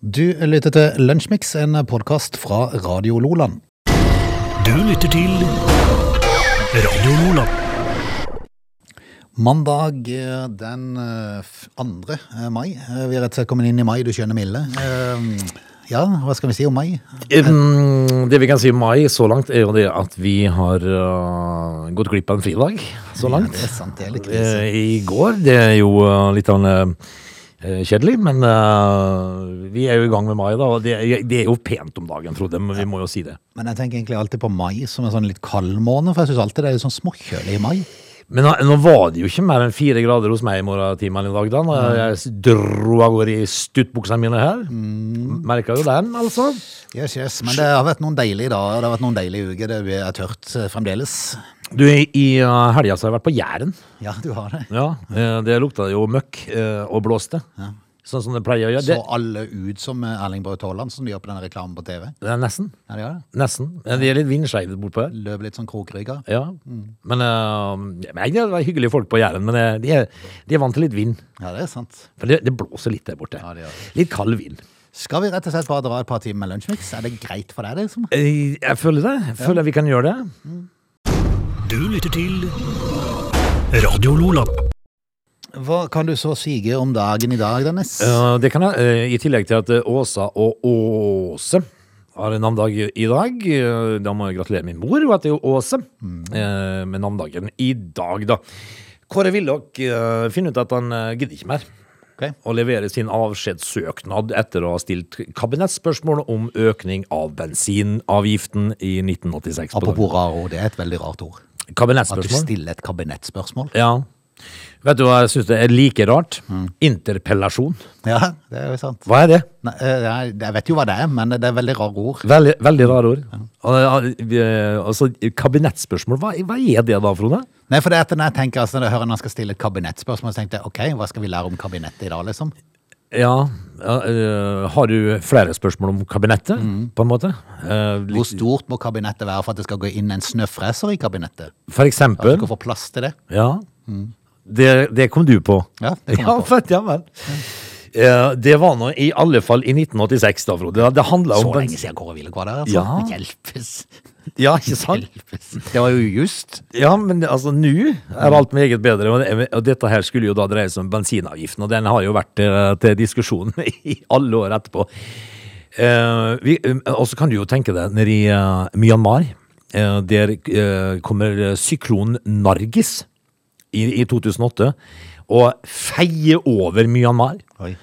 Du lytter til Lunsjmix, en podkast fra Radio Loland. Du lytter til Radio Loland. Mandag eh, den eh, 2. mai. Eh, Vi er rett og slett kommet inn i mai, du skjønner milde. Eh, Ja, hva skal vi si om mai? Det vi kan si om mai så langt, er jo det at vi har gått glipp av en fridag så Ja, langt. det er sant, det er litt krise. Eh, I går. Det er jo litt av en kjedelig, men uh, vi er jo i gang med mai, da. Og det, det er jo pent om dagen, Frode, men vi må jo si det. Men jeg tenker egentlig alltid på mai som en sånn litt kald måned, for jeg syns alltid det er sånn småkjølig i mai. Men nå, nå var det jo ikke mer enn fire grader hos meg i morgentimene i dag, da. Når jeg dro av gårde i stuttbuksene mine her. Mm. Merka jo den, altså. Yes, yes, Men det har vært noen deilige dager, det har vært noen deilige uker. Det er tørt eh, fremdeles. Du, i i, øh, helga har jeg vært på Jæren. Ja, du har det. Ja, eh, det lukta jo møkk eh, og blåste. Sånn som det pleier å gjøre. Så alle ut som eh, Erling Braut Haaland, som de gjør på den reklamen på TV? det er nesten. Ja, de gjør det. Nesten. Eh, De er litt vindskeive bortpå her. Løper litt sånn krokrygga. Ja. Men eh, det var hyggelige folk på Jæren, men eh, de er, de er vant til litt vind. Ja, det er sant. For det, det blåser litt der borte. Ja, det gjør det. Litt kald vind. Skal vi rett og slett bare dra et par timer med lunsjmix? Er det greit for deg, liksom? Eh, Jeg føler det. Jeg føler vi kan gjøre det. Du lytter til Radio Lola. Hva kan du så sige om dagen i dag, Dennis? Uh, Det kan jeg, uh, I tillegg til at eh, Åsa og Åse har en navndag i dag. eh, Da må jeg gratulere min mor, og at det er jo Åse, eh, med navndagen i dag, da. Kåre Willoch finner ut at han gidder ikke mer. Okay. Og leverer sin avskjedssøknad etter å ha stilt kabinettspørsmål om økning av bensinavgiften i 1986. Apropos rar ord, det er et veldig rart ord. Dagen. At du stiller et kabinettspørsmål. Ja. Vet du hva jeg syns er like rart? Interpellasjon. Ja, det er jo sant. Hva er det? Nei, eh, jeg vet jo hva det er, men det er veldig rare ord. Veldig, veldig rare ord. Ja, vi, altså, kabinettspørsmål, hva, hva er det da, Frode? Nei, for det er at når jeg tenker, altså, når jeg hører han skal stille et kabinettspørsmål, så tenkte jeg, ok, hva skal vi lære om kabinettet i dag, liksom? Ja, ja øh, Har du flere spørsmål om kabinettet, på en måte? Eh, Hvor stort må kabinettet være for at det skal gå inn en snøfreser i kabinettet? for At eksempel du kan få plass til det? Ja. Det, det kom du på. Ja, det kom ja, på. fett, ja vel. Eh, det var nå i alle fall i 1986, da, Frode. Det- Det handla om Så lenge siden Kåre Willoch var der, altså. Ja. Hjelpes. Ja, ikke sant? Det var jo just. Ja, men altså, nå er alt meget bedre. Og, det, og dette her skulle jo da dreie seg om bensinavgiften, og den har jo vært eh, til diskusjon i alle år etterpå. Eh, eh, og så kan du jo tenke deg nede i Myanmar. der kommer syklonen Nargis i, i 2008 og feier over Myanmar. Oi,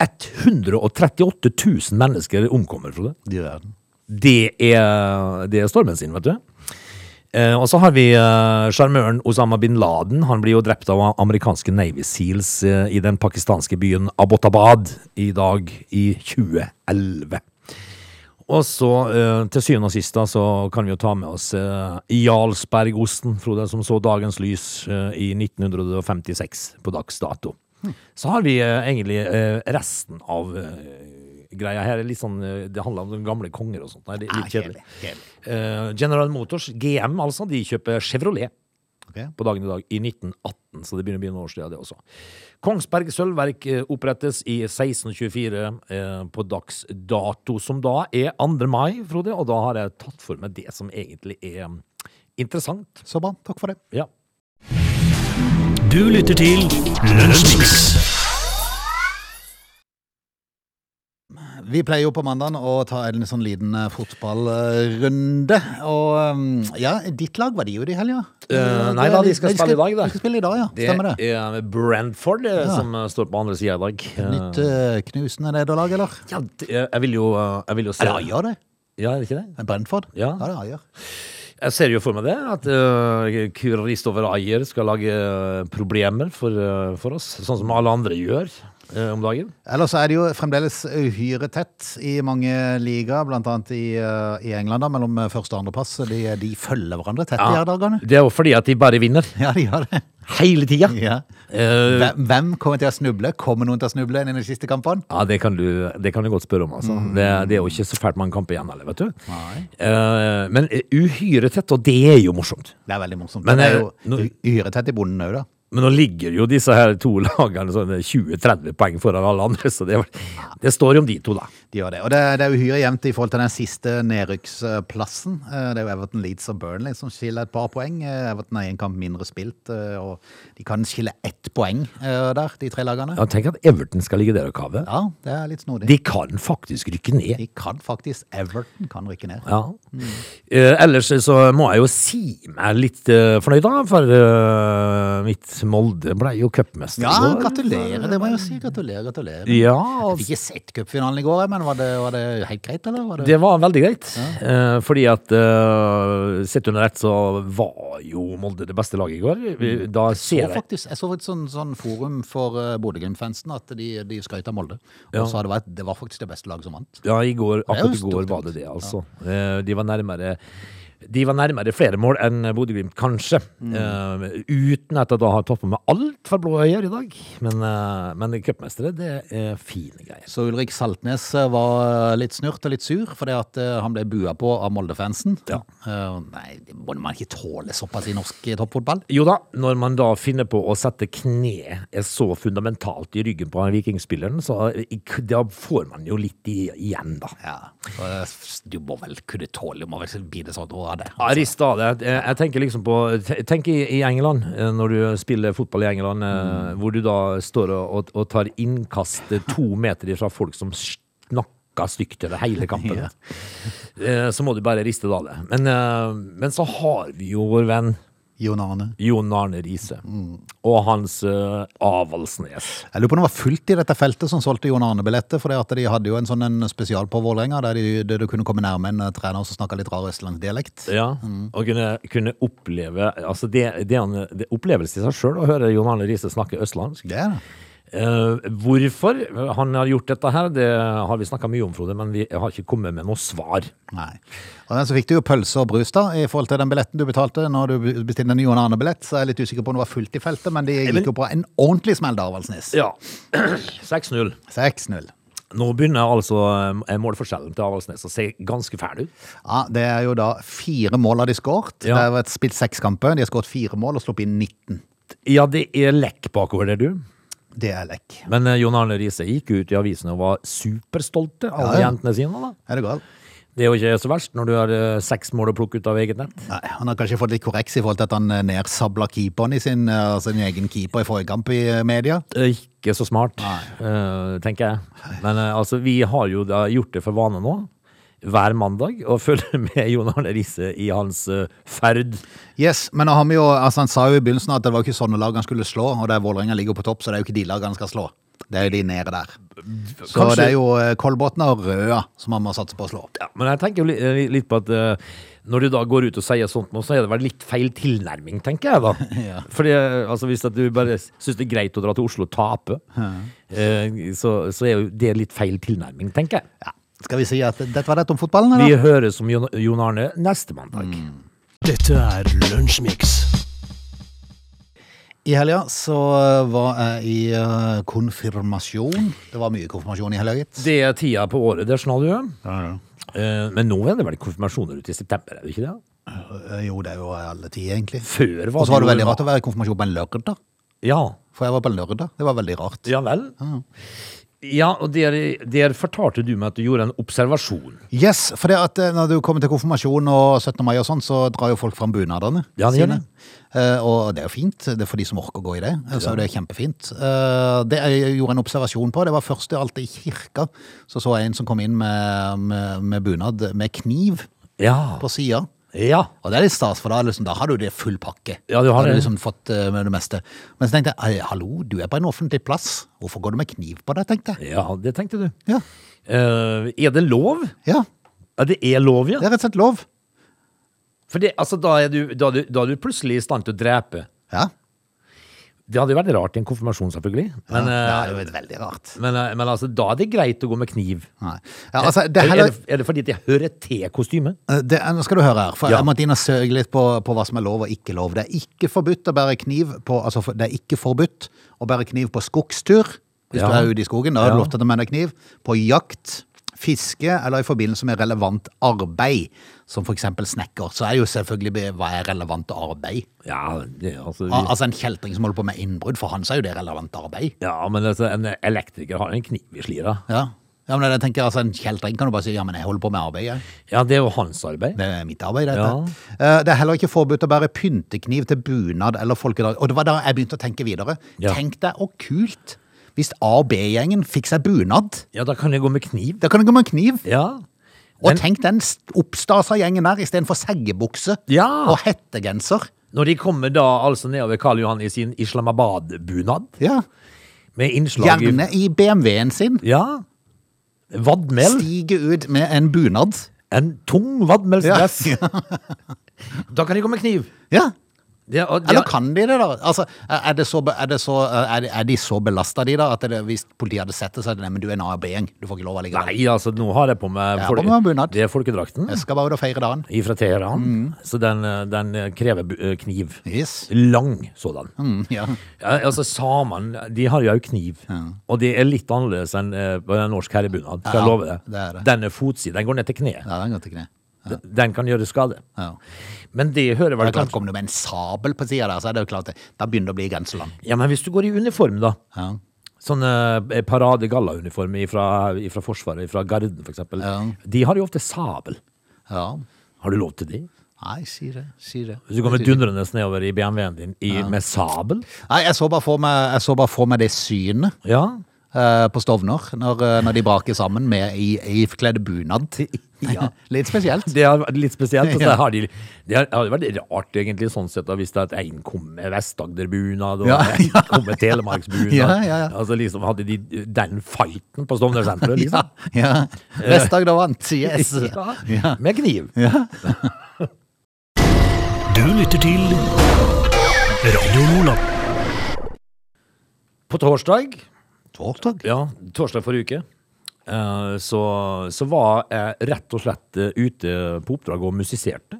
138 000 mennesker omkommer, fra det. de verden. Det er, det er stormen sin, vet du. Uh, og så har vi sjarmøren uh, Osama bin Laden. Han blir jo drept av amerikanske Navy Seals uh, i den pakistanske byen Abbottabad i dag i 2011. Og så eh, til syvende og sist da, så kan vi jo ta med oss eh, Jarlsbergosten, Frode, som så dagens lys eh, i 1956 på dags dato. Så har vi eh, egentlig eh, resten av eh, greia her. Litt sånn, eh, det handler om de gamle konger og sånt. Nei, det er litt Ah, kjedelig. kjedelig, Eh, General Motors, GM altså, de kjøper Chevrolet Okay. på dagen i dag i 1918, så det begynner å bli noen år siden det også. Kongsberg sølvverk eh, opprettes i 1624 eh, på dags dato, som da er 2. mai, Frode, og da har jeg tatt for meg det som egentlig er interessant. Så bra, takk for det. Ja. Du lytter til Lunsjmix. Vi pleier jo på mandagen å ta en sånn liten eh, fotballrunde. Og um, ja, ditt lag var de jo i helga. Uh, nei da, de skal spille i dag, da. De skal spille i dag, ja. Stemmer det. er Brentford eh, Ja. som eh, står på andre sida i dag. Eh, Nytt uh, knusende nederlag, eller? ja, det- jeg vil jo, eh, jeg vil jo se Er det Ayer, det? Ja, er det ikke det? Brentford? Ja. det er Ajer. Jeg ser jo for meg det, at uh, Kristoffer Ayer skal lage eh, problemer for, uh, for oss, sånn som alle andre gjør eh, om dagen. Ellers er det jo fremdeles uhyre tett i mange ligaer, annet i, uh, i England, da, mellom første og andreplass. De, de følger hverandre tett i her dagene. Det er jo fordi at de bare vinner Ja, de gjør det. hele tida. Ja. Eh, Hvem, hvem kommer til å snuble? Kommer noen til å snuble i de siste kampene? ja, det kan, du, det kan du godt spørre om, altså. Det, det er jo ikke så fælt mange kamper igjen heller, vet du. Mm. Nei. Uh, men eh, uhyre tett, og det er jo morsomt. Det er veldig morsomt. Men, det er eh, jo uhyre tett i bonden òg, da. Men nå ligger jo disse her to lagene sånn 20-30 poeng foran alle andre, så det, det står jo om de to, da. De gjør det. Og det, det er uhyre jevnt i forhold til den siste nedrykksplassen. Eh, Det er jo Everton, Leeds og Burnley som skiller et par poeng. Everton Everton har én kamp mindre spilt, eh, og de kan skille ett poeng eh, der, de tre lagene. Ja, tenk at Everton skal ligge der og kave. Ja, det er litt snodig. De kan faktisk rykke ned. De kan faktisk Everton kan rykke ned. Ja. Eh, ellers så må jeg jo si meg litt eh, fornøyd, da, for eh, mitt Molde ble jo cupmester. Ja, gratulerer, det må jeg jo si. Gratulerer, gratulerer. Ja, Jeg altså, fikk ikke sett cupfinalen i går, men var det, var det helt greit, eller? Var det... det var veldig greit. Eh, fordi at uh, sett under ett så var jo Molde det beste laget i går. Da jeg ser jeg faktisk, jeg så et sånn, sånn forum for uh, Bodø-Glimt-fansen at de, de skrøt av Molde. Ja. Og sa det var, det var faktisk det beste laget som vant. Ja, i går, akkurat i går var det det, altså. Eh, De var nærmere de var nærmere flere mål enn Bodø-Glimt, kanskje. Eh, uten at jeg da har toppa med altfor blå øyne i dag. Men, uh, men cupmestere, det er fine greier. Så Ulrik Saltnes uh, var litt snurt og litt sur fordi at uh, han ble bua på av Molde-fansen. Ja. Uh, nei, det må man ikke tåle såpass i norsk uh, toppfotball. Jo da, når man da finner på å sette kne så fundamentalt i ryggen på Vikingspilleren, så da får man jo litt igjen, da. Ja, uh, Du må vel kunne tåle, du må vel bli det sånn av det. Ja, rist av det. Jeg, tenker liksom på Tenk i, England, eh, når du spiller fotball i England, mm. hvor du da står og, og, tar innkast eh, to meter fra folk som snakker stygt over hele kampen. Ja. Eh, Så må du bare riste det av det. Men, eh, men så har vi jo vår venn Jon Arne. Jon Arne Riise og hans uh, Avaldsnes. Jeg lurer på om det var fullt i dette feltet som solgte Jon Arne-billetter, for de hadde jo en sånn en spesial på Vålerenga der, de, der du kunne komme nærme en uh, trener som snakka litt rar østlandsdialekt. Ja, og kunne, kunne oppleve Altså det, det er det opplevelse i seg sjøl å høre Jon Arne Riise snakke østlandsk. Det er det. Eh, hvorfor han har gjort dette her, det har vi snakka mye om, Frode, men vi har ikke kommet med noe svar. Nei. Og så fikk du jo pølse og brus da, i forhold til den billetten du betalte når du bestilte en Jon annen billett. så jeg er litt usikker på om det var fullt i feltet, men de gikk jo på en ordentlig smell da, Avaldsnes. Ja. 6-0. 6-0. Nå begynner altså eh, målforskjellen til Avaldsnes å se ganske fæl ut. Ja, det er jo da fire mål har de skåret. Ja. Det har vært spilt seks kamper, de har skåret fire mål og sluppet inn 19. Ja, det er lekk bakover det, du. Det er lekk. Men eh, Jon Arne Riise gikk ut i avisene og var superstolte av Ja, ja. jentene sine. da. Er det galt? Det er jo ikke så verst når du har eh, seks mål å plukke ut av eget nett. Nei, han har kanskje fått litt korreks i forhold til at han eh, nedsabla keeperen i sin, eh, sin egen keeper i forrige kamp i eh, media. Eh, Ikke så smart, eh, tenker jeg. Men eh, altså, vi har jo da gjort det for vane nå, hver mandag, og følge med Jon Arne Riise i hans eh, ferd. Yes, men han, jo, altså han sa jo i begynnelsen at det var ikke sånne lag han skulle slå, og der Vålerenga ligger på topp, så det er jo ikke de lagene han skal slå. Det er jo de nede der. Så Kanskje- det er jo eh, Kolbotn og Røa som han må satse på å slå. Ja, men jeg tenker jo eh, litt på at når du da går ut og sier sånt nå, så er det vel litt feil tilnærming, tenker jeg da. Ja. Fordi altså, hvis du bare syns det er greit å dra til Oslo og tape, eh, så, så er jo det litt feil tilnærming, tenker jeg. Ja. Skal vi si at dette var rett om fotballen, Vi høres om Jon, Arne neste mandag. Dette er Lunsjmix. I helga så var jeg i eh, konfirmasjon. Det var mye konfirmasjon i helga, gitt. Det er tida på året, det skjønner du. Ja, ja. Eh, men nå er det vel konfirmasjoner ute i september, er det ikke det? Eh, Jo, det er jo alle tider, egentlig. Før var Og så var det veldig rart å være i konfirmasjon på en lørdag. Ja. For jeg var på en lørdag. Det var veldig rart. Ja vel? Ja, og der, der fortalte du meg at du gjorde en observasjon. Yes, for det at eh, når du kommer til konfirmasjon og 17. mai og sånn, så drar jo folk fram bunadene Ja, det sine. Eh, og det er jo fint, det er for de som orker å gå i det. Så er det kjempefint. Eh, det jeg gjorde en observasjon på, det var først alltid i kirka. Så så jeg en som kom inn med, med, med bunad med kniv Ja. på sida. Ja. Og det er litt stas, for da, liksom, da har du det full pakke. Ja, du har da det. liksom fått uh, med det meste. Men så tenkte jeg, hallo, du er på en offentlig plass. Hvorfor går du med kniv på deg, tenkte jeg. ja, det tenkte du. Ja, Eh, er det lov? ja Ja, det er lov, ja. det er rett og slett lov. For det, altså, da, er du, da, er du, da er du plutselig i stand til å drepe. Ja, Det hadde jo vært rart i en konfirmasjon, selvfølgelig. Men, ja, eh, det hadde vært veldig rart. men, eh, men altså, da er det greit å gå med kniv. Ja, altså, det er er, det, er det fordi det hører til kostymet? Eh, Det, nå skal du høre her, for Ja. jeg måtte inn og søke litt på, på hva som er lov og ikke lov. Det er ikke forbudt å bære kniv på, altså det er ikke forbudt å bære kniv på skogstur, hvis Ja. du er ute i skogen, da har du lov til å ta med deg kniv. På jakt, fiske eller i forbindelse med relevant arbeid, som eksempel snekker, så er jo selvfølgelig hva er relevant arbeid? Ja, det, altså, vi, altså en kjeltring som holder på med innbrudd, for han så er jo det relevant arbeid. ja, men altså, en elektriker har en kniv i slira. Ja. ja, men jeg tenker altså en kjeltring kan du bare si, ja, men jeg holder på med arbeid, jeg. Ja, det er jo hans arbeid. Det er mitt arbeid, dette. Ja. Eh, Det er heller ikke forbudt å bære pyntekniv til bunad eller folkedag. Og det var da jeg begynte å tenke videre. Ja. Tenk deg og kult hvis A- og B-gjengen fikk seg bunad. Ja, da kan jeg gå med kniv. Da kan det gå med kniv. Ja. Og Men tenk den st- oppstasa gjengen der istedenfor seggebukse Ja. og hettegenser. når de kommer da altså nedover Karl Johan i sin Islamabad-bunad, Ja. med innslag Gjerne i BMW-en sin. Ja. Vadmel. Stige ut med en bunad. En tung vadmelsdress. Ja. Da kan de gå med kniv. Ja. Det, og, Eller kan de det, da? Altså, er, det så, er, det så, er, de- er de så belasta, de, da? At det, hvis politiet hadde sett det, så hadde de sagt du er en A- og B-gjeng. Du får ikke lov allikevel. Nei, altså, nå har jeg på meg Jeg har på meg. Det er folkedrakten Jeg skal bare ut og feire dagen. fra Teheran. Mm. Så den, eh, den eh, krever eh, kniv. Yes. Lang sådan. Mm, ja. Ja, altså, Samene de har jo kniv, og det er litt annerledes enn eh, en norsk herrebunad. Skal Ja, jeg love deg. Den er fotside. Den går ned til kneet. ja, den går til kne. Den- Den kan gjøre skade. Ja. Men det hører vel kanskje Kommer du med en sabel på sida der, så er det jo klart det. Da begynner det å bli grenseland. Ja, men hvis du går i uniform, da. Ja. Sånn eh, parade-galla-uniform fra, Forsvaret, fra Garden eksempel. Ja. De har jo ofte sabel. ja. Har du lov til det? Nei, si det. Si det. Hvis du kommer dundrende nedover i BMW-en din i, med sabel? Nei, jeg så bare for meg, jeg så bare for meg det synet Ja. eh, på Stovner, når, eh, når de braker sammen med i, i bunad. Ja. Litt spesielt. Det har vært litt spesielt. Og så Ja. har de, det hadde vært rart, egentlig, sånn sett, hvis det at en kom med Vest-Agder-bunad, og Ja, en kom med Telemarksbunad. Ja, ja, ja. Altså, liksom, hadde de den fighten på Stovner-senteret, liksom? Ja. ja. Vest-Agder vant, yes. Ja. Ja. Med kniv. Du lytter til Radio Nordland. På torsdag Torsdag? Ja, torsdag forrige uke. Eh, Så, så var jeg rett og slett eh, ute på oppdrag og musiserte.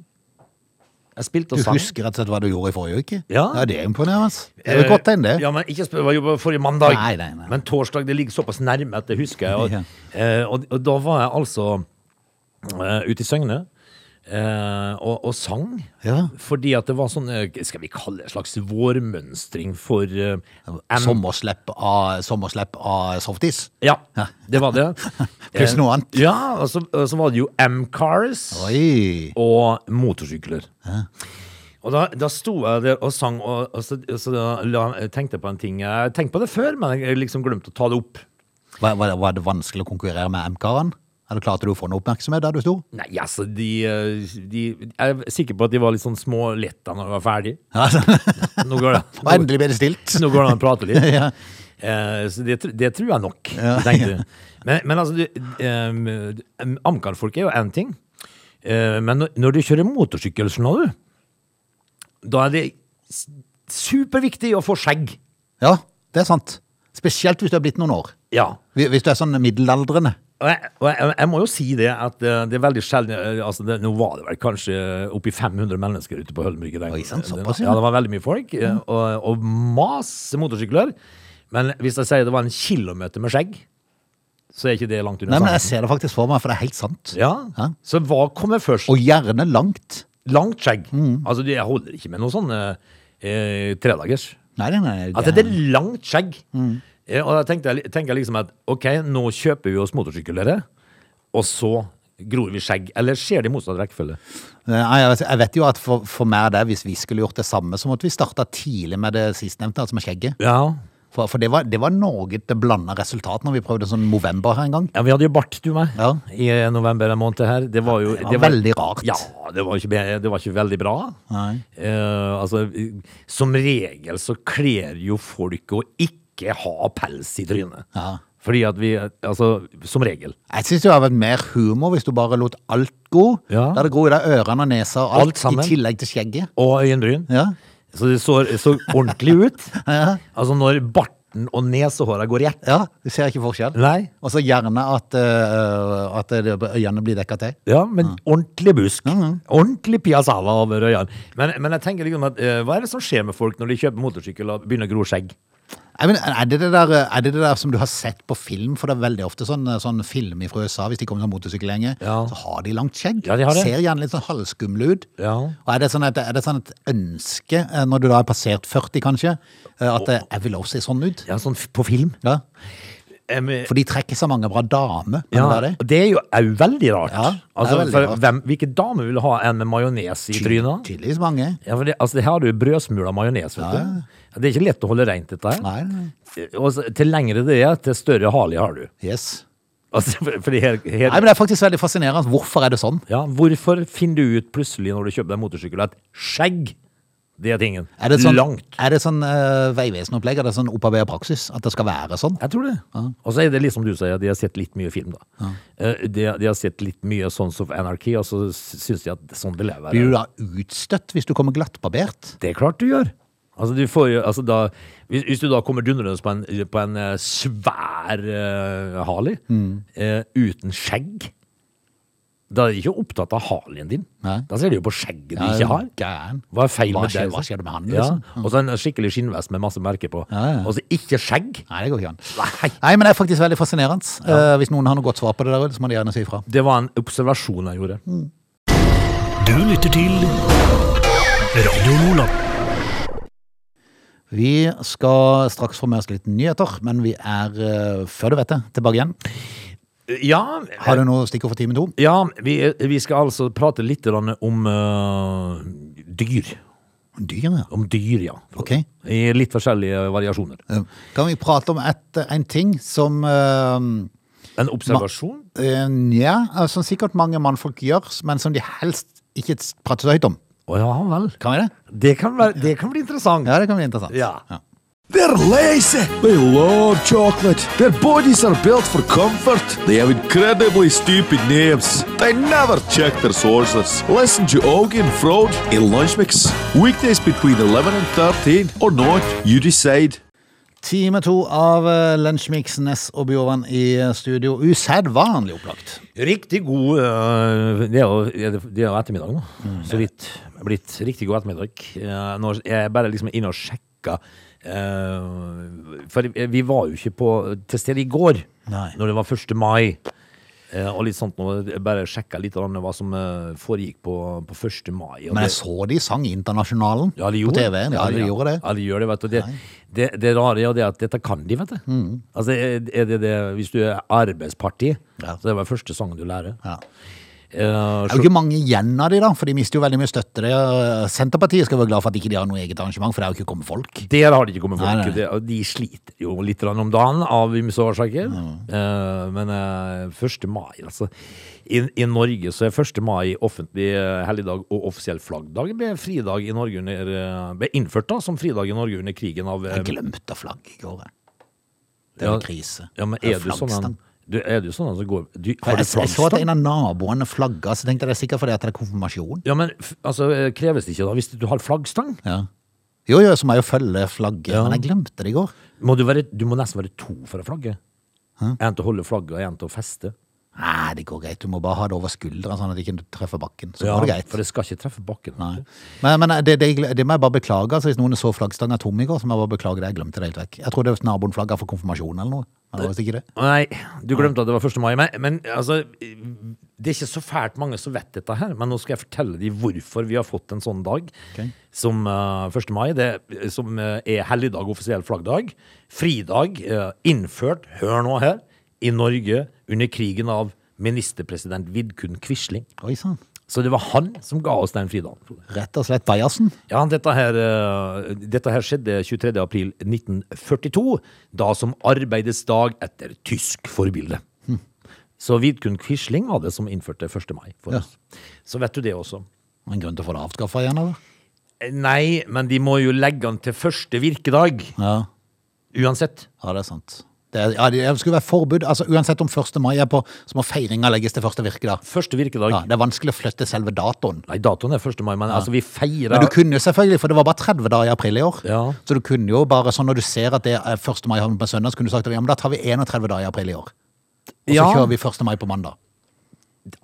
Jeg spilte og sang. Du husker rett og slett hva du gjorde i forrige uke? Ja. det er imponerende. Det er godt tegn, det. Ja, men ikke spør hva jeg gjorde forrige mandag. Nei, nei, nei. Men torsdag det ligger såpass nærme at det husker jeg. Og, Ja. og, og, og da var jeg altså uh, ute i Søgne eh, og, og sang. Ja. Fordi at det var sånn, eh, skal vi kalle det en slags vårmønstring for eh, Sommerslepp av, sommerslepp av softis. Ja, det var det. Pluss noe annet. Ja, og så, og så var det jo M-cars og motorsykler. Og da, da sto jeg der og sang, og, og så, så la, jeg på en ting. Jeg tenkte på det før, men jeg liksom glemte å ta det opp. Var, var, var det vanskelig å konkurrere med MK-ene? klart at du å få noe oppmerksomhet der du sto? Nei, altså, de, eh, de Jeg er sikker på at de var litt sånn småletta når de var ferdig. Altså. Nå går det, Og endelig ble det stilt. nå går det an å prate litt. Ja. Eh, så det, det tror jeg nok, tenkte du. Men, men altså, du, um, Amcar-folk er jo én ting. Eh, men når, når du kjører motorsykkel, skjønner du, da er det superviktig å få skjegg. ja, det er sant. Spesielt hvis du er blitt noen år. Ja. Hvis du er sånn middelaldrende. Og jeg, og jeg, jeg må jo si det at eh, det er veldig sjelden eh, altså det, Nå var det vel kanskje oppi 500 mennesker ute på Høllmyrke. den såpass, ja. Det var veldig mye folk, eh, og, og masse motorsykler. Men hvis jeg sier det var en kilometer med skjegg, så er ikke det langt unna Nei, men Jeg ser det faktisk for meg, for det er helt sant. Ja. Ja. Så hva kommer først? Og gjerne langt. Langt skjegg. Mm. Altså, jeg holder ikke med noe sånn eh, tredagers. Nei, nei, nei. At det er langt skjegg. Eh, og da tenkte jeg, tenkte jeg liksom at ok, nå kjøper vi oss motorsykkel, dere, og så gror vi skjegg. Eller skjer det i motsatt rekkefølge? Jeg vet- jo at for, for meg der, hvis vi skulle gjort det samme, så måtte vi starta tidlig med det sistnevnte, altså med skjegget. Ja. For, for det var, det var noe det blanda resultat når vi prøvde sånn november her en gang. ja, vi hadde jo bart, du meg, Ja. i eh, november en måned her. Det var jo Det var veldig rart. Ja, det var ikke, det var ikke veldig bra. Eh, altså, eh, som regel så kler jo folk å ikke ha pels i trynet. Ja. Fordi at vi, altså, som regel. Jeg syns det hadde vært mer humor hvis du bare lot alt gå. Ja. Da det gro i deg ørene og nesa og alt, Alt i tillegg til skjegget. Og øyenbryn. Ja. Så det så, så ordentlig ut. Ja. Altså når barten og nesehåra går i ett. ja, du ser ikke forskjell. Nei. Og så gjerne at, uh, at øynene blir dekka til. Ja, men ordentlig busk. Ordentlig piazzala over øynene. Men, men jeg tenker liksom at uh, hva er det som skjer med folk når de kjøper motorsykkel og begynner å gro skjegg? Nei, mean, Er det det, der, er det det der som du har sett på film? For det er veldig ofte sånn, sånn film fra USA, hvis de kommer sånn motorsykkelgjenge, Ja. så har de langt skjegg. Ja, de har det. Ser gjerne litt sånn halvskumle ut. Ja. Og er det, sånn et, er det sånn et ønske, eh, når du da er passert 40 kanskje, eh, at jeg vil også se sånn ut? Ja, sånn på film. Ja. Em, For de trekker så mange bra damer. Ja, det det? er jo er veldig rart. Ja, altså, veldig for rart. Hvem, hvilke damer vil ha en med majones i trynet? Tydeligvis mange. Ja, for det, altså, det her har du brødsmuler majones, vet Ja, du. Det er ikke lett å holde rent, dette her. Nei, nei. Og til lengre det er, til større hali har du. Yes. Altså, her, her, Nei, men det er faktisk veldig fascinerende. Hvorfor er det sånn? ja, hvorfor finner du ut plutselig når du kjøper deg motorsykkel at skjegg, det er tingen? Er det sånn, Langt. Er det sånn uh, Vegvesen-opplegg? Er det sånn opparbeida praksis? At det skal være sånn? Jeg tror det. Og så er det litt som du sier, de har sett litt mye film, da. Eh, De, de har sett litt mye Sons of Anarchy, og så syns de at sånn det lever. Blir du da utstøtt hvis du kommer glattbarbert? Det er klart du gjør. Altså, du får altså da, hvis, hvis du da kommer dundrende på en, på en eh, svær uh, Harley eh, uten skjegg, da er de ikke opptatt av halen din. Nei. Da ser de jo på skjegget du ikke har. Gæren. Hva er feil Hva med skjer- det? hva skjer det med han, Ja. liksom? Og så en skikkelig skinnvest med masse merker på. Ja, ja. Og så ikke skjegg. Nei, det går ikke an. Nei. Nei, men det er faktisk veldig fascinerende. Eh, hvis noen har noe godt svar på det der, ute, så må de gjerne si ifra. Det var en observasjon jeg gjorde. Du lytter til Radio Nordland. Vi skal straks få med oss litt nyheter, men vi er, eh, før du vet det, tilbake igjen. Ja, Har du noe stikkord for time to? ja vi, vi skal altså prate litt om uh, dyr. Dyr, ja. Om dyr, ja. Ok. I litt forskjellige variasjoner. Eh, Kan vi prate om et, en ting som uh, En observasjon? Nja, Ja, eh, som sikkert mange mannfolk gjør, men som de helst ikke prater så høyt om. Å ja vel. Kan vi det? Det kan, være, det kan bli interessant. Ja, det kan bli interessant. Ja. They're lazy. They love chocolate. Their bodies are built for comfort. They have incredibly stupid names. They never check their sources. Listen to Augie and Frode in Lunch Mix. Weekdays between 11 and 13 or not, you decide. Time to av Lunchmix, Lunsjmix Ness og Bjørvann i eh, studio. Usedvanlig opplagt. Riktig god uh, Det er jo er det- er ettermiddag nå. Så vidt blitt riktig god ettermiddag. Uh, Nå er jeg bare liksom inne og sjekka eh, For vi var jo ikke på, til stede i går, Nei. når det var 1. mai. eh, og litt sånt jeg bare sjekka litt hva som eh, foregikk på, på 1. mai. Men jeg det- så de sang Internasjonalen Ja, de på TV-en. Ja, de gjorde det. Ja, de gjør det, vet du. Det, det, det rare er det at dette kan de, vet du. Mm. Altså, er det det, hvis du er arbeidsparti, så det var første sangen du lærer. Ja. Eh, Det er jo ikke mange igjen av de, da, for de mister jo veldig mye støtte. Er- Senterpartiet skal være glad for at ikke de har noe eget arrangement, for det er jo ikke kommet folk. Der har de ikke kommet folk. Nei, nei. De sliter jo litt om dagen av ymse årsaker. Eh, men eh, 1. mai, altså. I, I Norge så er 1. mai offentlig eh, helligdag og offisiell flaggdag. Det ble fridag i Norge under, eh, ble innført da som fridag i Norge under krigen av eh, Jeg glemte flagg i går. Det er Ja. krise. Ja, men er er du sånn en du, Er du sånn at det går du, Har Jeg, flaggstang? jeg så at en av naboene flagga, så tenkte jeg det er sikkert fordi at det er konfirmasjon. Ja, men f- altså, eh, kreves det ikke da hvis du har flaggstang? Ja. Jo, jo, så må jeg jo følge flagget, men jeg glemte det i går. Må du, være, du må nesten være to for å flagge. En til å holde flagget og en til å feste. Nei, det går greit. Du må bare ha det over skuldra, sånn at det ikke treffer bakken. Så Ja, går det greit. For det skal ikke treffe bakken. Nei. Men, men det, det, det må jeg bare beklage. Altså, hvis noen så flaggstanga tom i går, så må jeg bare beklage det. Jeg glemte det helt vekk. Jeg trodde naboen flagga for konfirmasjon eller noe. Men det var ikke det. Nei, du glemte at det var 1. mai. Men, altså, det er ikke så fælt mange som vet dette her. Men nå skal jeg fortelle dem hvorfor vi har fått en sånn dag okay. som uh, 1. mai. Det, som uh, er helligdag, offisiell flaggdag. Fridag, Uh, innført, hør nå her, i Norge under krigen av ministerpresident Vidkun Quisling. Oi sann. Så det var han som ga oss den fridagen. Rett og slett Bajassen? Ja, dette her, eh, dette her skjedde 23. april 1942, da som arbeidsdag etter tysk forbilde. Så Vidkun Quisling var det som innførte 1. mai for Ja. oss. Så vet du det også. En grunn til å få det avskaffa igjen, eller? Eh, Nei, men de må jo legge den til første virkedag, Ja, uansett. ja det er sant. Det, ja, det skulle være forbud. Altså, uansett om 1. mai er på, så må feiringa legges til første virkedag. Første virkedag. Ja, det er vanskelig å flytte selve datoen. Nei, datoen er 1. mai, men altså vi feirer Men du kunne jo selvfølgelig, for det var bare 30 dager i april i år. Ja. Så du kunne jo bare, sånn når du ser at det er 1. mai havner på søndag, så kunne du sagt at ja, men da tar vi 31 dager i april i år. Og så Ja. kjører vi 1. mai på mandag.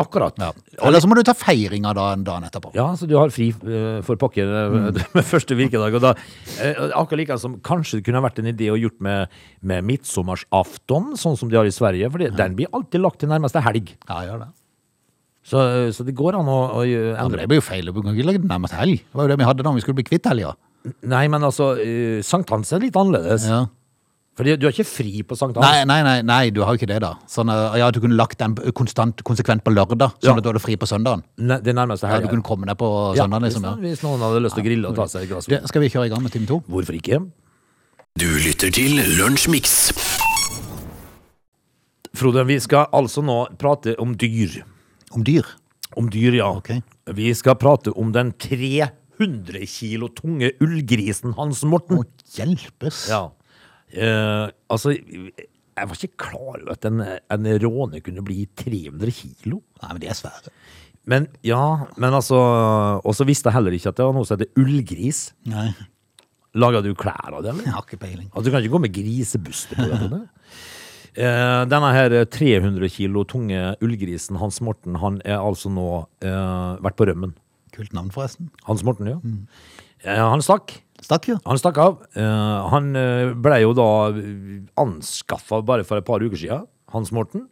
Akkurat. Ja. Eller så må du ta feiringa en dag etterpå. Ja, så du har fri uh, for pokker eh, med første virkedag. Og da, uh, akkurat like som kanskje det kunne vært en idé å gjort med, med midtsommersafton, sånn som de har i Sverige. For den blir alltid lagt til nærmeste helg. Ja, gjør det. Så, så det går an å, å gjøre- Ja, men det blir jo feil. Du kan ikke legge den nærmeste helg. Det var jo det vi hadde da vi skulle bli kvitt helga. Nei, men altså, sankthans er litt annerledes. Ja. Fordi du har ikke fri på sankthans. Nei, nei, nei, nei, du har jo ikke det, da. Sånn, eh, ja, Du kunne lagt den konstant, konsekvent på lørdag, sånn Ja. at du hadde fri på søndagen. Ne- Det nærmeste Ja, du kunne komme deg på Ja, søndagen, liksom. hvis, Ja. hvis noen hadde lyst til å grille og ta seg et glass. Det, skal vi kjøre i gang med time to? Hvorfor ikke? Du lytter til Lunsjmix. Frode, vi skal altså nå prate om dyr. Om dyr. Om dyr, ja. Okay. Vi skal prate om den 300 kilo tunge ullgrisen Hans Morten. Å hjelpes. Ja. Eh, altså, jeg var ikke klar over at en, en råne kunne bli 300 kilo. Nei, men de er svære. Men ja, men altså Og så visste jeg heller ikke at det var noe som heter ullgris. Nei, Laga du klær av det, eller? jeg har ikke peiling. Altså, du kan ikke gå med grisebuster på det. Frode. Eh, denne her 300 kilo tunge ullgrisen Hans Morten, han er altså nå uh, vært på rømmen. Kult navn, forresten. Hans Morten, ja. Eh, han stakk. Stakk jo. Han stakk av. Uh, han eh, ble jo da anskaffa bare for et par uker siden, Hans Morten,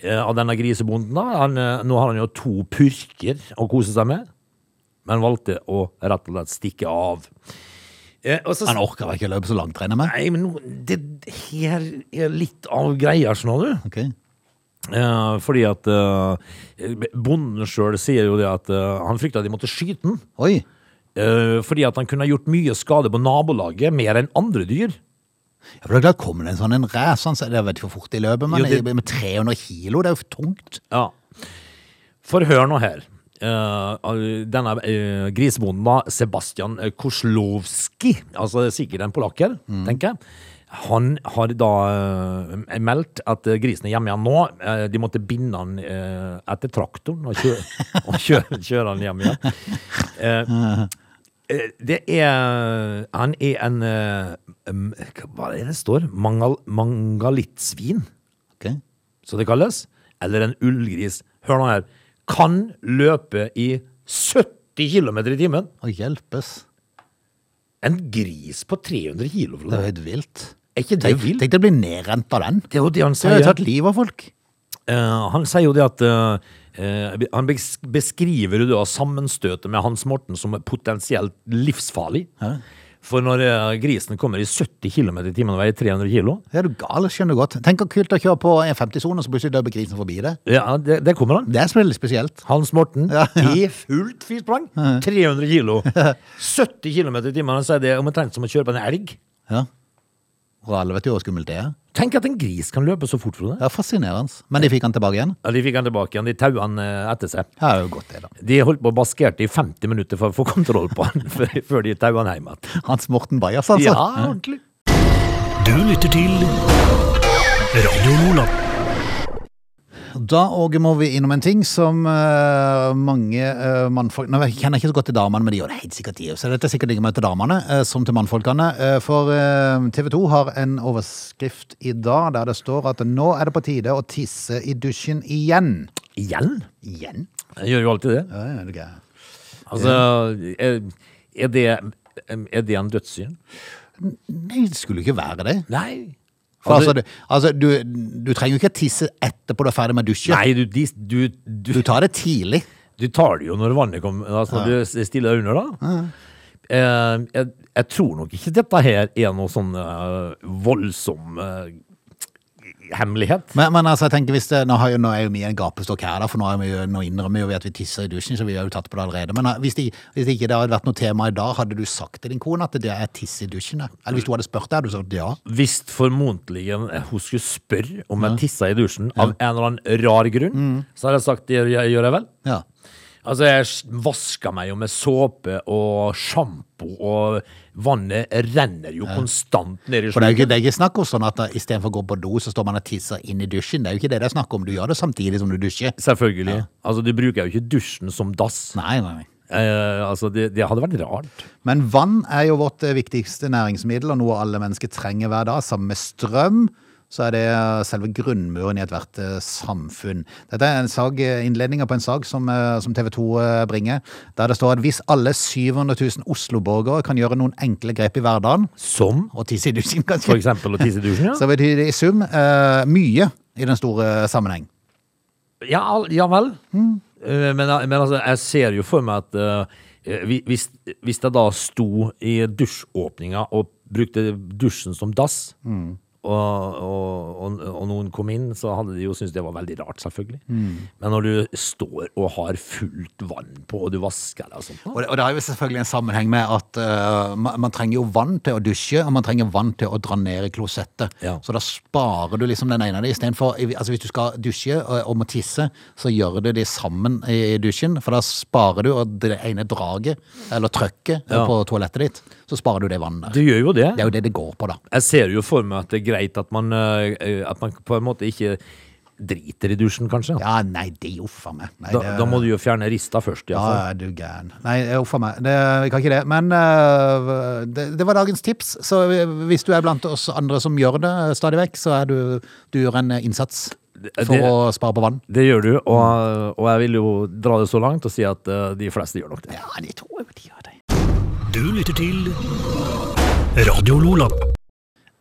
Uh, av denne grisebonden. da. Han, uh, nå har han jo to purker å kose seg med, men valgte å rett og slett stikke av. Eh, og så, Han orker vel ikke å løpe så langt, regner jeg med? nei, men nå- det her er litt av greia, skjønner du. Ok. Eh, fordi at eh, bonden sjøl sier jo det at eh, han frykta de måtte skyte den. Oi. Eh, fordi at han kunne ha gjort mye skade på nabolaget, mer enn andre dyr. Ja, for det er klart, kommer det en sånn en ræs, han så jeg vet ikke hvor fort de løper, men Jo, det- med 300 kilo, det er jo tungt. Ja. For hør nå her. Uh, denne uh, grisebonden, da, Sebastian Koslowski, altså sikkert en polakker, tenker jeg. Han har da uh, meldt at eh, grisen er hjemme igjen nå. Uh, de måtte binde han uh, etter traktoren og, kjøre, og kjøre, kjøre han hjem igjen. Det er Han er en um, Hva er det det står? Mangal, mangalittsvin Okay. så det kalles, eller en ullgris, hør nå her, kan løpe i 70 km i timen. Å hjelpes. En gris på 300 kilo, Det er Frode. jo helt vilt. Er ikke det Tenk, vilt? tenk deg å bli nedrent av den. Det er jo det han Det har tatt livet av folk. Eh, han sier jo det at eh, eh, Han beskriver jo da sammenstøtet med Hans Morten som potensielt livsfarlig. For når eh, grisen kommer i 70 km i timen og veier 300 kilo, Det er du gal, skjønner du godt. Tenk hvor kult å kjøre på en 50-sone, så plutselig løper grisen forbi det. ja, det, det kommer han. Det er veldig spesielt. Hans Morten Ja, ja. i fullt fisprang. 300 kilo. 70 km i timen. Han sier det omtrent som å kjøre på en elg. Ja. Og alle vet jo hvor skummelt det er. Tenk at en gris kan løpe så fort, Frode. Det er fascinerende. Men de fikk han tilbake igjen. Ja, de fikk han tilbake igjen. De tauet han eh, etter seg. Ja, det er jo godt det, da. De holdt på og baskerte i 50 minutter for å få kontroll på han før, før de tau han hjem igjen. Hans Morten Bajas, altså. Ja, ordentlig. Du lytter til Radio Nordland. Da òg må vi innom en ting som uh, mange uh, mannfolk Nå jeg kjenner ikke så godt til damene, men de gjør det helt sikkert de også. Så dette er sikkert like mye til damene uh, som til mannfolkene. For TV 2 har en overskrift i dag der det står at nå er det på tide å tisse i dusjen igjen. Igjen? Igjen? Jeg gjør jo alltid det. Ja, ja, det er. Altså, er, er det er det en dødssynd? Nei, det skulle ikke være det. Nei. Altså, Altså, du, altså du, du trenger jo ikke tisse etterpå du er ferdig med å dusje. nei, du, du, du, tar det tidlig. Du tar det jo når vannet kommer, altså når du stiller deg under da. Eh, jeg, jeg tror nok ikke dette her er noe sånn eh, voldsom eh, hemmelighet. Men, men altså, jeg tenker hvis det, nå, har jo, nå er jo vi en gapestokk her, da, for nå, er vi, jo- nå innrømmer vi at vi tisser i dusjen, så vi har jo tatt på det allerede. Men eh, hvis, de, hvis ikke det hadde vært noe tema i dag, hadde du sagt til din kone at det er tiss i dusjen? da? Eller hvis du hadde spurt deg, hadde du sagt ja? Hvis formodentlig hun skulle spørre om jeg tissa i dusjen av en eller annen rar grunn, så hadde jeg sagt det gjør jeg vel. Ja. Altså, jeg vasker meg jo med såpe og sjampo, og vannet renner jo konstant ned i For det er jo ikke, det er ikke snakk om sånn at eh, istedenfor å gå på do, så står man og tisser inn i dusjen. Det er jo ikke det det er snakk om. Du gjør det samtidig som du dusjer. Selvfølgelig. Altså, du bruker jo ikke dusjen som dass. Nei, nei, nei. Eh, altså, det, det hadde vært rart. Men vann er jo vårt eh, viktigste næringsmiddel, og noe alle mennesker trenger hver dag. Sammen med strøm, så er det eh, selve grunnmuren i ethvert eh, samfunn. Dette er en sag, eh, innledninga på en sag som, som TV 2 eh, bringer, der det står at hvis alle 700 000 Oslo-borgere kan gjøre noen enkle grep i hverdagen, Som og tisse i dusjen for eksempel å tisse i dusjen, ja. så betyr det i sum uh, mye i den store sammenheng. Ja, ja vel. Mm. Men, men altså, jeg ser jo for meg at uh, hvis, hvis jeg da sto i dusjåpninga og brukte dusjen som dass, og, og, og, og noen kom inn, så hadde de jo syntes det var veldig rart, selvfølgelig. Men når du står og har fullt vann på, og du vasker deg og sånt. Og det, og det har jo selvfølgelig en sammenheng med at uh, man, man trenger jo vann til å dusje, og man trenger vann til å dra ned i klosettet. Ja. Så da sparer du liksom den ene av dem. istedenfor altså Hvis du skal dusje og, og må tisse, så gjør du det sammen i, dusjen, for da sparer du og det ene draget, eller trøkket, Ja. på toalettet ditt, så sparer du det vannet Du gjør jo det. Det er jo det det går på, da. Jeg ser jo for meg at det er greit at man, eh, at man på en måte ikke driter i dusjen, kanskje. Ja, nei, det jo for meg. Nei, Da, det- da må du jo fjerne rista først. i. Ja, er du gæren. Nei, uffa meg. Det, vi kan ikke det. Men uh, det, det var dagens tips. Så hvis du er blant oss andre som gjør det stadig vekk, så er du, du gjør en innsats for det- å spare på vann. Det gjør du, og, og jeg vil jo dra det så langt og si at uh, de fleste gjør nok det. Ja, de tror jeg de gjør det. Du lytter til Radio Lola.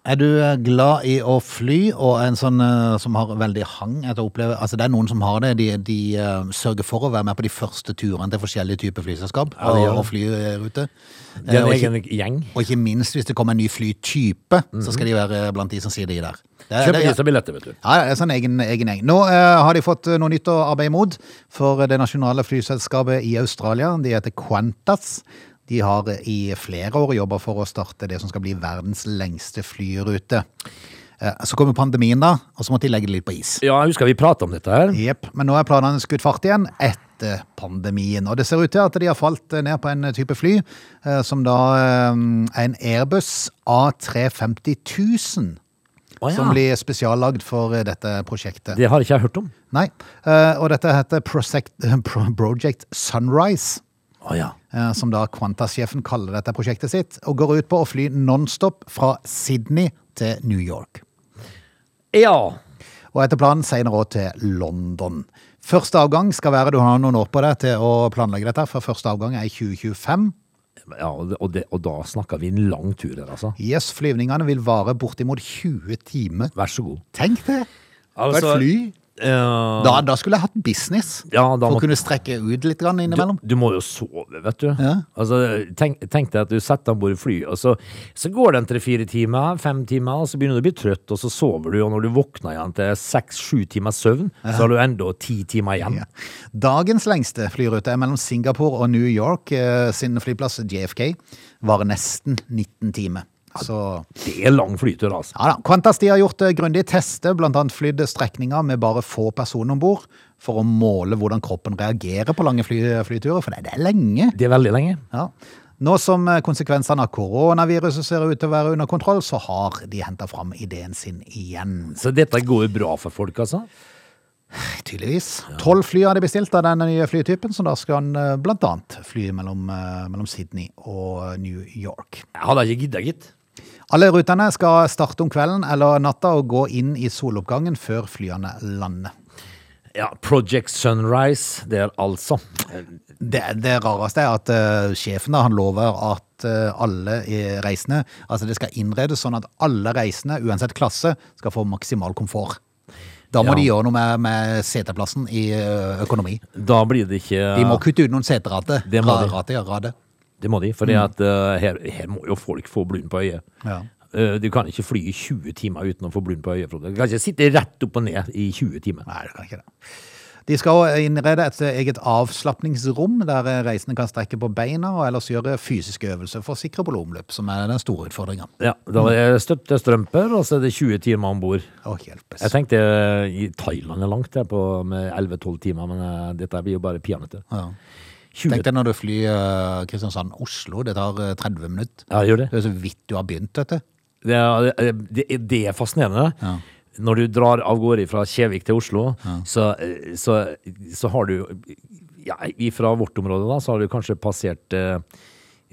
Er du øh, glad i å fly, og en sånn øh, som har veldig hang etter å oppleve Altså, det er noen som har det. De, de øh, sørger for å være med på de første turene til forskjellige typer flyselskap Ja, og, og flyrute. Det er Eh, en ikke- egen gjeng. Og ikke minst hvis det kommer en ny flytype, så skal de være blant de som sier de der. Det, er- Kjøp disse billetter, vet du. Ja, det er sånn egen, egen gjeng. Nå eh, har de fått eh, noe nytt å arbeide mot for det nasjonale flyselskapet i Australia. De heter Qantas. De har eh, i flere år jobba for å starte det som skal bli verdens lengste flyrute. Eh, så kommer pandemien, da, og så måtte de legge det litt på is. Ja, jeg husker vi prata om dette her. Jepp. Men nå er planene skutt fart igjen etter pandemien. Og det ser ut til at de har falt eh, ned på en type fly som da er en Airbus A350 000. Å, ja. Som blir spesiallagd for dette prosjektet. Det har ikke jeg hørt om. Nei, og dette heter Project, Project Sunrise, Å ja. eh, som da Qantas-sjefen kaller dette prosjektet sitt, og går ut på å fly nonstop fra Sydney til New York. Ja. Og etter planen senere også til London. Første avgang skal være, du har noen år på deg til å planlegge dette, for første avgang er i 2025. ja og, det, og, da snakker vi en lang tur her, altså. Yes, flyvningene vil vare bortimot 20 timer. Vær så god. Tenk det! På Altså, et fly. Eh, Da, da skulle jeg hatt business, Ja, for å kunne strekke ut litt grann du, innimellom. du må jo sove, vet du. Ja. Altså, tenk, tenk deg at du setter om bord i fly, og så, så går det en tre-fire timer, fem timer, og så begynner du å bli trøtt, og så sover du, og når du våkner igjen til seks-sju timers søvn, så har du enda ti timer igjen. Ja. Dagens lengste flyrute er mellom Singapore og New York. eh, Sin flyplass JFK varer nesten 19 timer. Så Det er lang flytur, altså. ja da. Qantas har gjort eh, grundige tester, annet flydd strekninger med bare få personer om bord, for å måle hvordan kroppen reagerer på lange fly, flyturer, for det, er lenge. Det er veldig lenge. Ja. Nå som eh, konsekvensene av koronaviruset ser ut til å være under kontroll, så har de henta fram ideen sin igjen. Så dette går jo bra for folk, altså. Tydeligvis. Tolv fly har de bestilt av den nye flytypen, så da skal han bl.a. blant annet fly mellom, eh, mellom Sydney og New York. Jeg hadde ikke giddet, gitt. Alle rutene skal starte om kvelden eller natta og gå inn i soloppgangen før flyene lander. Ja, Project Sunrise, det er altså. Det, det rareste er at uh, sjefen da, han lover at uh, alle reisende Altså det skal innredes sånn at alle reisende, uansett klasse, skal få maksimal komfort. Da må Ja. de gjøre noe med, med seteplassen i eh, økonomi. Da blir det ikke De må kutte ut noen seterater. Det må de. Ra- rater, ja. Det må de, for her, her må jo folk få blund på øyet. Ja. Eh, Du kan ikke fly i 20 timer uten å få blund på øyet. Du kan ikke sitte rett opp og ned i 20 timer. Nei, det kan ikke det. De skal innrede et eget avslapningsrom der reisende kan strekke på beina og ellers gjøre fysiske øvelser for å sikre volumløp, som er den store utfordringa. Ja, Da er det støttestrømper, og så er det 20 timer om bord. Jeg tenkte eh, i Thailand er langt der på, med 11-12 timer, men eh, dette blir jo bare peanøtter. Ja. 20 Tenk deg når du flyr uh, Kristiansand-Oslo, det tar eh, 30 minutter. Ja, gjør det. Det er så vidt du har begynt, dette. Det er, det, er- det er fascinerende. Ja. Når du drar av gårde fra Kjevik til Oslo, så, så, så har du ja, Fra vårt område da, så har du kanskje passert eh,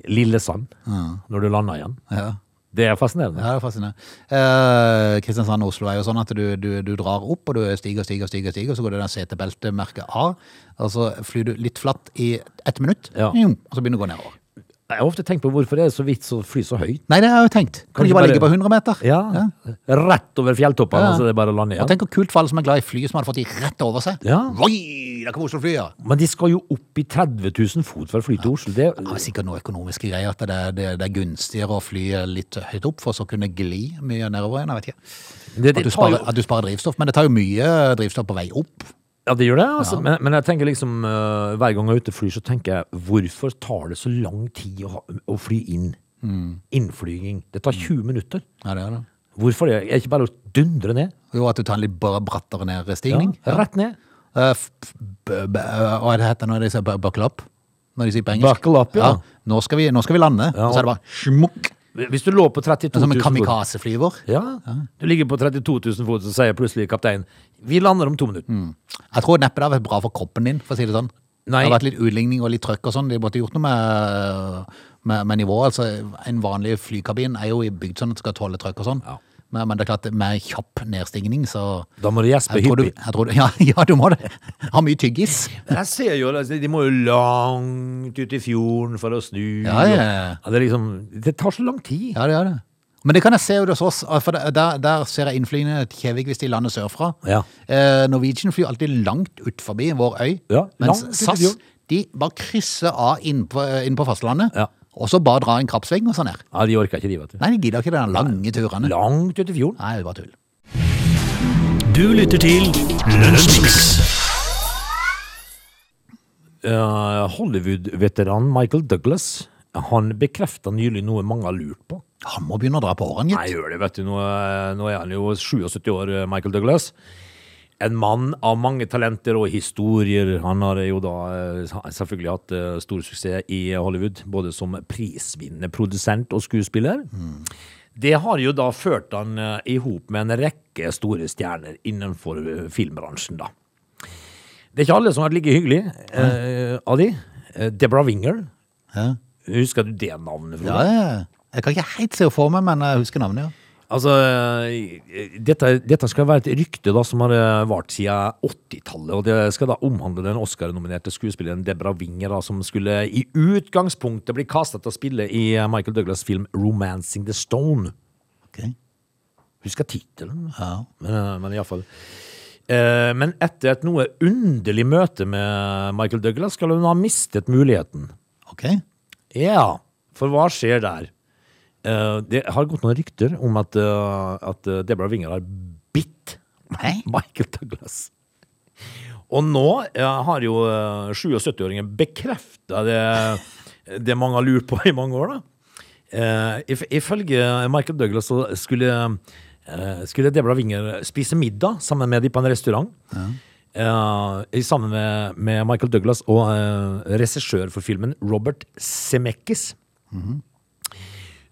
Lillesand når du lander igjen. Ja. Det er fascinerende. Ja, det er fascinerende. Eh, Kristiansand og Oslo er jo sånn at du, du, du drar opp, og du stiger og stiger stiger, stiger, og så går det der setebeltemerket A, og så flyr du litt flatt i ett minutt, Ja. Og så begynner du å gå nedover. Jeg har ofte tenkt på hvorfor det er så vidt å fly så høyt. Nei, det har jeg jo tenkt. Kan Kan du ikke bare ligge på 100 meter? Ja. Rett over fjelltoppene, Ja. så det er bare å lande igjen. Og tenk hvor kult for alle som er glad i fly, som hadde fått de rett over seg. Ja. Oi, der kom Oslo-flyet! Men de skal jo opp i 30 000 fot for å fly til Oslo. Det, Det er sikkert noe økonomiske greier, at det det, det er gunstigere å fly litt høyt opp, for så å kunne gli mye nedover igjen, jeg vet ikke. det, At du, sparer, jo, at du sparer drivstoff, men det tar jo mye drivstoff på vei opp. Ja, det gjør det. Altså. Men, men jeg tenker liksom uh, hver gang jeg er ute og flyr, så tenker jeg hvorfor tar det så lang tid å, å fly inn? Innflyging. Det tar 20 minutter. Ja, det er det. Hvorfor det? Er ikke bare å dundre ned? Jo, at du tar en litt bra- brattere Ja. Rett ned. F- f- b- b- eh, Hva er det heter når de sier buckle up? Når de sier på engelsk. Buckle up, ja. Nå, skal vi, nå skal vi lande. Ja. Og så er det bare smukk. Hvis du lå på 32 000 Som en kamikaze-flyver. ja, Du ligger på 32 000 fot, så sier plutselig kapteinen Vi lander om to minutter. Jeg tror neppe det har vært bra for kroppen din, for å si det sånn. Nei. Det har vært litt utligning og litt trøkk og sånn. De måtte gjort noe med, med, med nivået. Altså, en vanlig flykabin er jo bygd sånn at det skal tåle trøkk og sånn. Ja. Men, men det er klart, med kjapp nedstigning, så Da må du gjespe jeg tror, du, hyppig. jeg tror du, ja, ja, du må det. Ha mye tyggis. Jeg ser jo, altså, De må jo langt ut i fjorden for å snu. Ja, ja, ja. og- det, er liksom, det tar så lang tid. Ja, det gjør det. Men det kan jeg se jo hos oss, for der, der ser jeg innflyene til Kjevik hvis de lander sørfra. Ja. Eh, Norwegian flyr alltid langt ut forbi vår øy, Ja, mens langt ut i SAS fjorden. de bare krysser av inn på, inn på fastlandet, Ja. Og så bare dra en krappsving og sånn her. Ja, De orker ikke, de, vet du. Nei, de gidder ikke de lange turene. Langt ut i fjorden. Nei, det er bare tull. Du lytter til Lunsjmix. Hollywood-veteran Michael Douglas han bekrefta nylig noe mange har lurt på. Han må begynne å dra på årene, Nei, gitt. gjør det, vet du. Nå, er- nå er han jo 77 år, eh, Michael Douglas. En mann av mange talenter og historier. Han har jo da eh, selvfølgelig hatt eh, stor suksess i Hollywood, både som prisvinnende produsent og skuespiller. Det har jo da ført han eh, i hop med en rekke store stjerner innenfor filmbransjen, da. Det er ikke alle som har vært like hyggelige eh, av de. Deborah Winger. Ja. Husker du det navnet? Frode? Ja, ja. Jeg kan ikke helt se henne for meg, men jeg husker navnet, ja. Altså, eh, dette, dette skal være et rykte da, som har eh, vart siden 80-tallet, og det skal da omhandle den Oscar-nominerte skuespilleren Deborah Winger, da, som skulle i utgangspunktet bli kastet til å spille i eh, Michael Douglas' film 'Romancing the Stone'. Okay. Husker tittelen, Ja. men, eh, men iallfall. Eh, men etter et noe underlig møte med Michael Douglas skal hun ha mistet muligheten. Ok. Ja, for hva skjer der? Eh, det har gått noen rykter om at, eh, at eh, Deborah Winger har bitt Nei. Michael Douglas. Og nå har jo eh, 77-åringen bekrefta det, det mange har lurt på i mange år. da. If, ifølge Michael Douglas så skulle, skulle Deborah Winger spise middag sammen med de på en restaurant. Eh, sammen med, med Michael Douglas og uh, regissør for filmen Robert Zemeckis.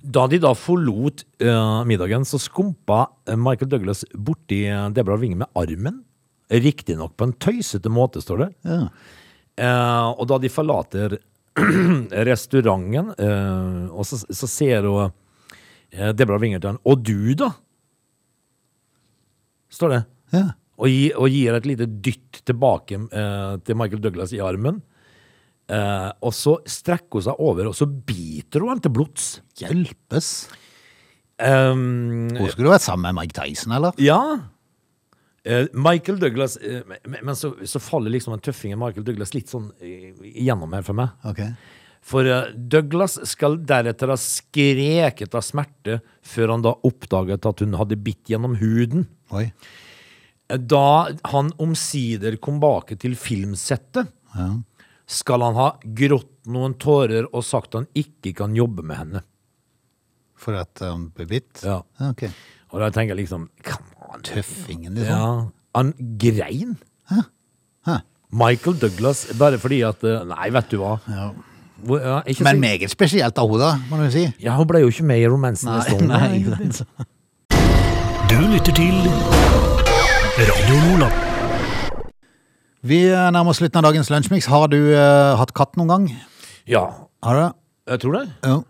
Da de da forlot uh, middagen, så skumpa eh, Michael Douglas borti eh, Deborah Winger med armen. Riktignok på en tøysete måte, står det. Ja. Uh, og da de forlater restauranten, uh, og så, så ser hun Deborah Winger til han Og du, da? Står det. Ja. Og, gi, og gir et lite dytt tilbake til Michael Douglas i armen. Eh, og så strekker hun seg over, og så biter hun ham til blods. Hjelpes. Um, Hun skulle vært sammen med Mike Tyson, eller? ja. Eh, Michael Douglas eh, Men, men så, så faller liksom den tøffingen Michael Douglas litt sånn gjennom igjennom her for meg. Okay. For eh, Douglas skal deretter ha skreket av smerte før han da oppdaget at hun hadde bitt gjennom huden. Oi. Da han omsider kom bake til filmsettet, skal han ha grått noen tårer og sagt han ikke kan jobbe med henne. For at han ble bitt? Ja. Ok. Og da tenker jeg liksom Come on. Tøffingen, liksom. Ja. Han grein. Hæ. Michael Douglas, bare fordi at eh, Nei, vet du hva. Ja. Hvor- Ja, ikke Men meget spesielt av henne, må du si. ja, hun ble jo ikke med i romansen. Nei, i Stone. nei. Du lytter til Radio Lola. Vi nærmer oss slutten av dagens lunsjmix. Har du eh, hatt katt noen gang? Ja, Har du det? jeg tror det. Jo.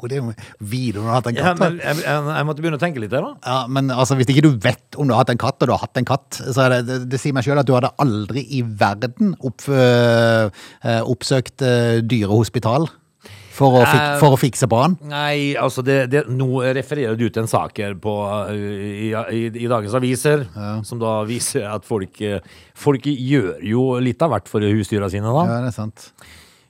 modig å vite om du har hatt en Ja, katt. men jeg, jeg, jeg måtte begynne å tenke litt der, da. Ja, men altså, hvis ikke du vet om du har hatt en katt, og du har hatt en katt, så er det, det, det sier meg selv at du hadde aldri i verden opp, øh, oppsøkt øh, dyrehospital for å, fik, Eh, for å fikse barn. Nei, altså det, det, Nå refererer du til en sak her på, uh, i, i, i dagens aviser, som da viser at folk, uh, folk gjør jo litt av hvert for husdyra sine, da. Ja, det er sant.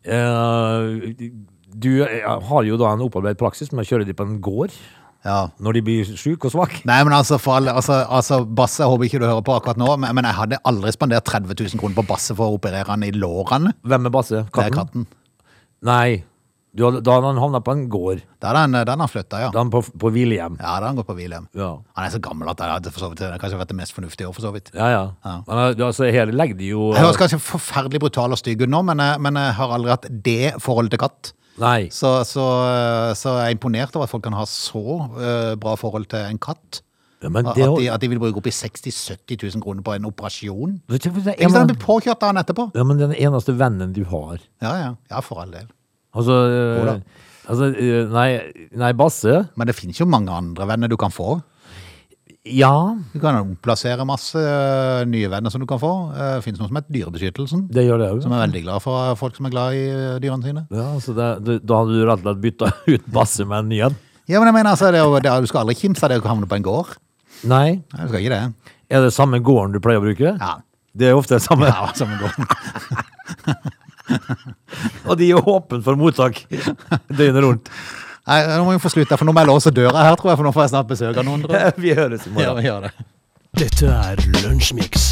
Uh, du eh, har jo da en opparbeidet praksis med å kjøre dem på en gård Ja. når de blir syke og svake. Nei, men altså, alle, altså, altså Basse, jeg håper ikke du hører på akkurat nå, men, men jeg hadde aldri spandert 30 000 kroner på Basse for å operere han i lårene. Hvem er Basse? Katten? Det er katten. Nei, du, da han havna på en gård. Hadde han, da han flytta, ja. Da han på, på hvilehjem. Ja, da han gått på hvilehjem. Ja. Han er så gammel at det hadde for så vidt, det kanskje vært det mest fornuftige år, for så vidt. Ja, ja. Men, uh, altså, hele legde de jo Jeg høres kanskje forferdelig brutal og stygg ut nå, men jeg, men jeg har aldri hatt det forholdet til katt. Nei. Så, så, så jeg er imponert over at folk kan ha så uh, bra forhold til en katt. Ja, men At de, at de vil bruke opp i 60 000-70 000 kroner på en operasjon. Det, Ikke sant? Blir påkjørt av han etterpå. ja, men den eneste vennen du har Ja, ja. Ja, for all del. Altså, øh, altså øh, nei, nei, Basse Men det finnes jo mange andre venner du kan få. Ja, Du kan omplassere masse eh, nye venner som du kan få. Uh, finnes noe som heter Dyrebeskyttelsen, det gjør det også. som er veldig glad for folk som er glad i dyrene sine. Ja, så det, det, da hadde du rett og slett bytta ut Basse med en ny en? Ja, men jeg mener altså, det det Du skal aldri kimse av det å havne på en gård. Nei. Nei, du skal ikke det. Er det samme gården du pleier å bruke? Ja. Det er ofte det samme. Ja, samme gården. gård. Og de er åpne for mottak døgnet rundt. Nei, nå må vi få slutte, for nå jeg låse døra her, tror jeg, for nå får jeg snart besøk av noen. Vi høres i morgen. Ja, vi gjør det. Dette er Lunsjmix.